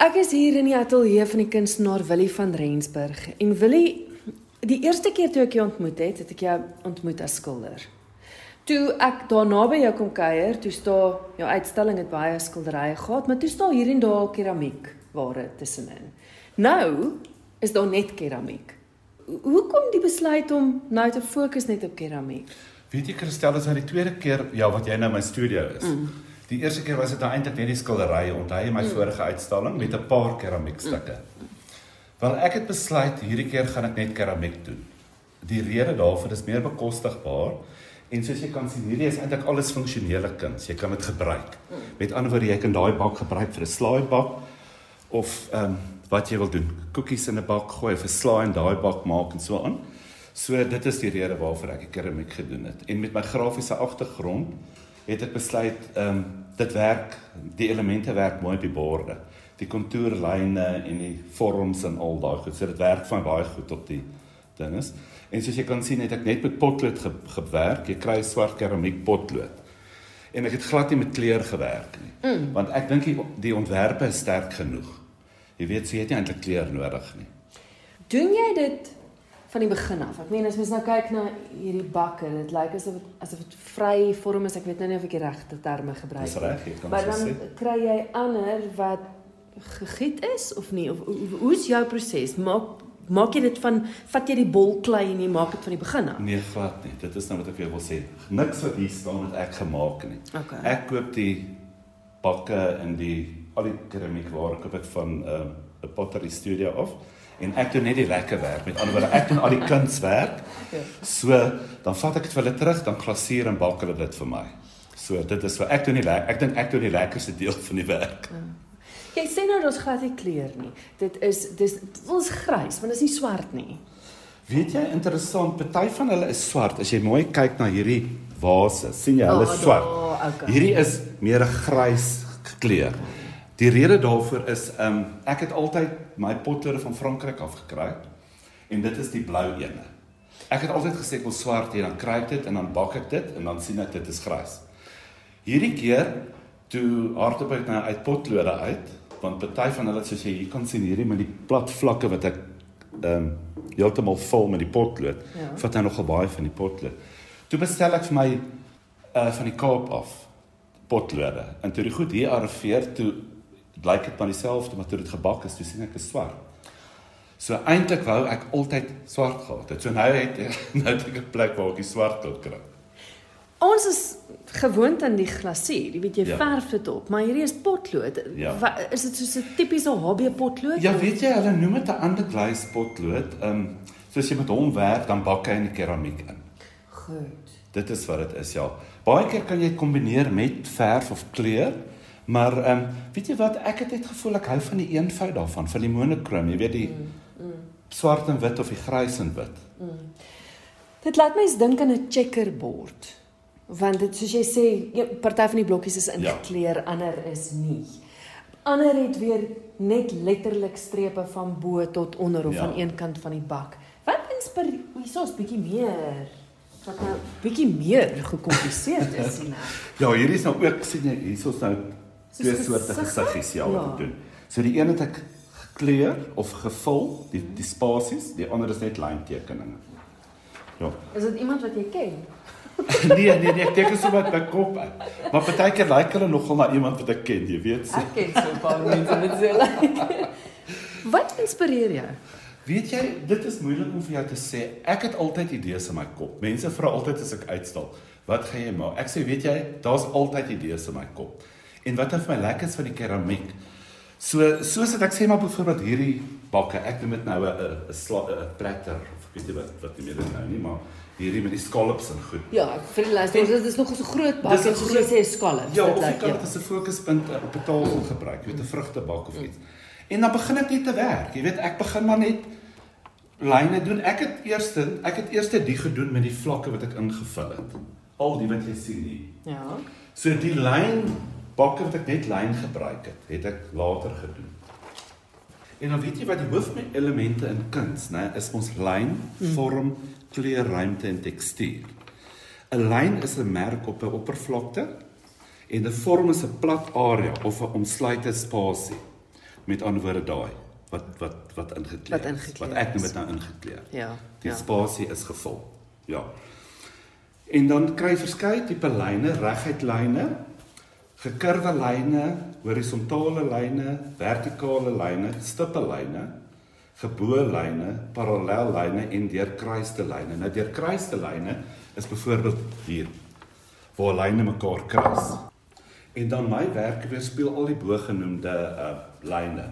Ek is hier in die ateljee van die kunstenaar Willie van Rensburg en Willie, die eerste keer toe ek jou ontmoet het, het ek jou ontmoet as skilder. Toe ek daar naby jou kom kuier, toe staan jou uitstalling het baie skilderye gehad, maar toe staan hier en daar keramiek ware tussenin. Nou is daar net keramiek. Ho- Hoekom die besluit om nou te fokus net op keramiek? Weet jy Christel, is nou die tweede keer ja wat jy nou in my studio is. Mm. Die eerste keer was dit nou eintlik net die skilderye, onthou jy my mm. vorige uitstalling met 'n paar keramiekstukke. Mm. Wel ek het besluit hierdie keer gaan ek net keramiek doen. Die rede daarvoor is meer bekostigbaar en soos jy kan sien, hierdie is eintlik alles funksionele kuns. Jy kan dit gebruik. Mm. Met ander woorde, jy kan daai bak gebruik vir 'n slaaibak of ehm um, wat jy wil doen, koekies in 'n bak gooi of 'n slaai in daai bak maak en so aan. So dit is die rede waarvoor ek keramiek gedoen het. En met my grafiese agtergrond het ek besluit ehm um, dit werk, die elemente werk mooi op die borde. Die kontourlyne en die vorms en al daai goed. So dit werk van baie goed op die dinges. En soos jy kan sien het ek net met potlood ge gewerk. Jy kry swart keramiek potlood. En ek het glad nie met kleur gewerk nie. Mm. Want ek dink die, die ontwerpe is sterk genoeg. Jy weet, so jy het nie eintlik kleur nodig nie. Doen jy dit van die begin af? Ek meen as mens nou kyk na hierdie bakke, dit lyk asof dit asof dit vry vorm is. Ek weet nou nie of ek die regte terme gebruik Dis reg, jy kan Maar so dan sê. kry jy ander wat gegiet is of nie of hoe- hoe's jou proses? Maak maak jy dit van vat jy die bol klei en jy maak dit van die begin af? Nee, glad nie. Dit is nou wat ek vir jou wil sê. Niks wat hier staan het ek gemaak nie. Okay. Ek koop die bakke en die al die keramiekware koop ek van 'n uh, 'n pottery studio af en ek doen net die lekker werk. Met ander woorde, ek doen al die kunswerk. Ja. So, dan vat ek dit vir hulle terug, dan glasuur en bak hulle dit vir my. So, dit is wat ek doen die ek dink ek doen die lekkerste deel van die werk. Jy sê nou daar's glad nie kleur nie. Dit is dis is grys, want dit is nie swart nie. Weet jy interessant, party van hulle is swart. As jy mooi kyk na hierdie vase, sien jy hulle is swart. daar, okay. Hierdie is meer 'n grys kleur. Die rede daarvoor is ehm um, ek het altyd my potlode van Frankryk af gekry en dit is die blou ene. Ek het altyd gesê ek wil swart hê, dan kry ek dit en dan bak ek dit en dan sien ek dit is grys. Hierdie keer toe hardop ek nou uit potlode uit, want party van hulle soos jy hier kan sien hierdie met die plat vlakke wat ek ehm um, heeltemal vol met die potlood. Ja. Vat nou nogal baie van die potlood. Toe bestel ek vir my uh van die Kaap af potlode. En toe die goed hier arriveer, toe lyk dit maar dieselfde, maar toe dit gebak is, toe sien ek is swart. So eintlik wou ek altyd swart gehad het. So nou het nou het ek 'n plek waar ek die swart kan kry. Ons is gewoond aan die glasuur. Jy weet jy Ja. verf dit op, maar hierdie is potlood. Ja. Wa, is dit soos 'n tipiese HB potlood? Ja, weet jy, hulle noem dit 'n ander glas potlood. Ehm um, soos jy met hom werk, dan bak hy in die keramiek in. Goed. Dit is wat dit is, ja. Baie keer kan jy dit kombineer met verf of kleur. Maar ehm um, weet jy wat, ek het net gevoel ek hou van die eenvoud daarvan, van die monokroom, jy weet die mm, mm. swart en wit of die grys en wit. Dit laat my eens dink aan 'n checkerbord. Want dit soos jy sê, een party van die blokkies is ingekleur, ja. ander is nie. Ander het weer net letterlik strepe van bo tot onder of Ja. aan een kant van die bak. Wat inspireer hierso's bietjie meer wat nou bietjie meer gekompliseerd is ek. Ja, hier is nou ook sien jy hierso's nou twee soorte gesiggies ja, wat ek doen. So die een het ek gekleur of gevul, die die spasies, die ander is net lyntekeninge. Ja. Is dit iemand wat jy ken? nee, nee, nee, ek teken so met my kop. Maar partykeer lyk like hulle nogal na iemand wat ek ken, jy weet. So. Ek ken so 'n paar mense wat so lyk. Wat inspireer jou? Weet jy, dit is moeilik om vir jou te sê. Ek het altyd idees in my kop. Mense vra altyd as ek uitstal, "Wat gaan jy maak?" Ek sê, "Weet jy, daar's altyd idees in my kop." En wat vir my lekker is van die keramiek. So soos dit ek sê maar byvoorbeeld hierdie bakke, ek noem dit nou 'n 'n 'n platter of ek weet nie wat wat die meer dit nou nie, maar hierdie met die scallops en goed. Ja, vir die luisteraars, dit is nog so groot bak Dis 'n en soos jy groot- sê scallops. Ja, dit of jy kan dit as 'n fokuspunt eh, op 'n tafel gebruik, jy weet 'n vrugtebak of iets. En dan begin ek net te werk. Jy weet, ek begin maar net lyne doen. Ek het eers ek het eers die gedoen met die vlakke wat ek ingevul het. Al die wat jy sien hier. Ja. So die lyn bakke wat ek net lyn gebruik het, het ek later gedoen. En dan weet jy wat die hoofelemente in kuns, né, is ons lyn, vorm, kleur, ruimte en tekstuur. 'n Lyn is 'n merk op 'n oppervlakte en 'n vorm is 'n plat area of 'n omsluitende spasie. Met ander woorde daai wat wat wat ingekleer Wat ingekleer Wat ek noem dit nou ingekleer. Ja. Die ja. spasie is gevul. Ja. En dan kry verskeie tipe lyne, reguit lyne, gekurwe lyne, horisontale lyne, vertikale lyne, stippe lyne, geboë lyne, parallel lyne en deurkruiste lyne. Nou deurkruiste lyne is byvoorbeeld hier waar lyne mekaar kruis. En dan my werk weerspieël al die bogenoemde uh lyne.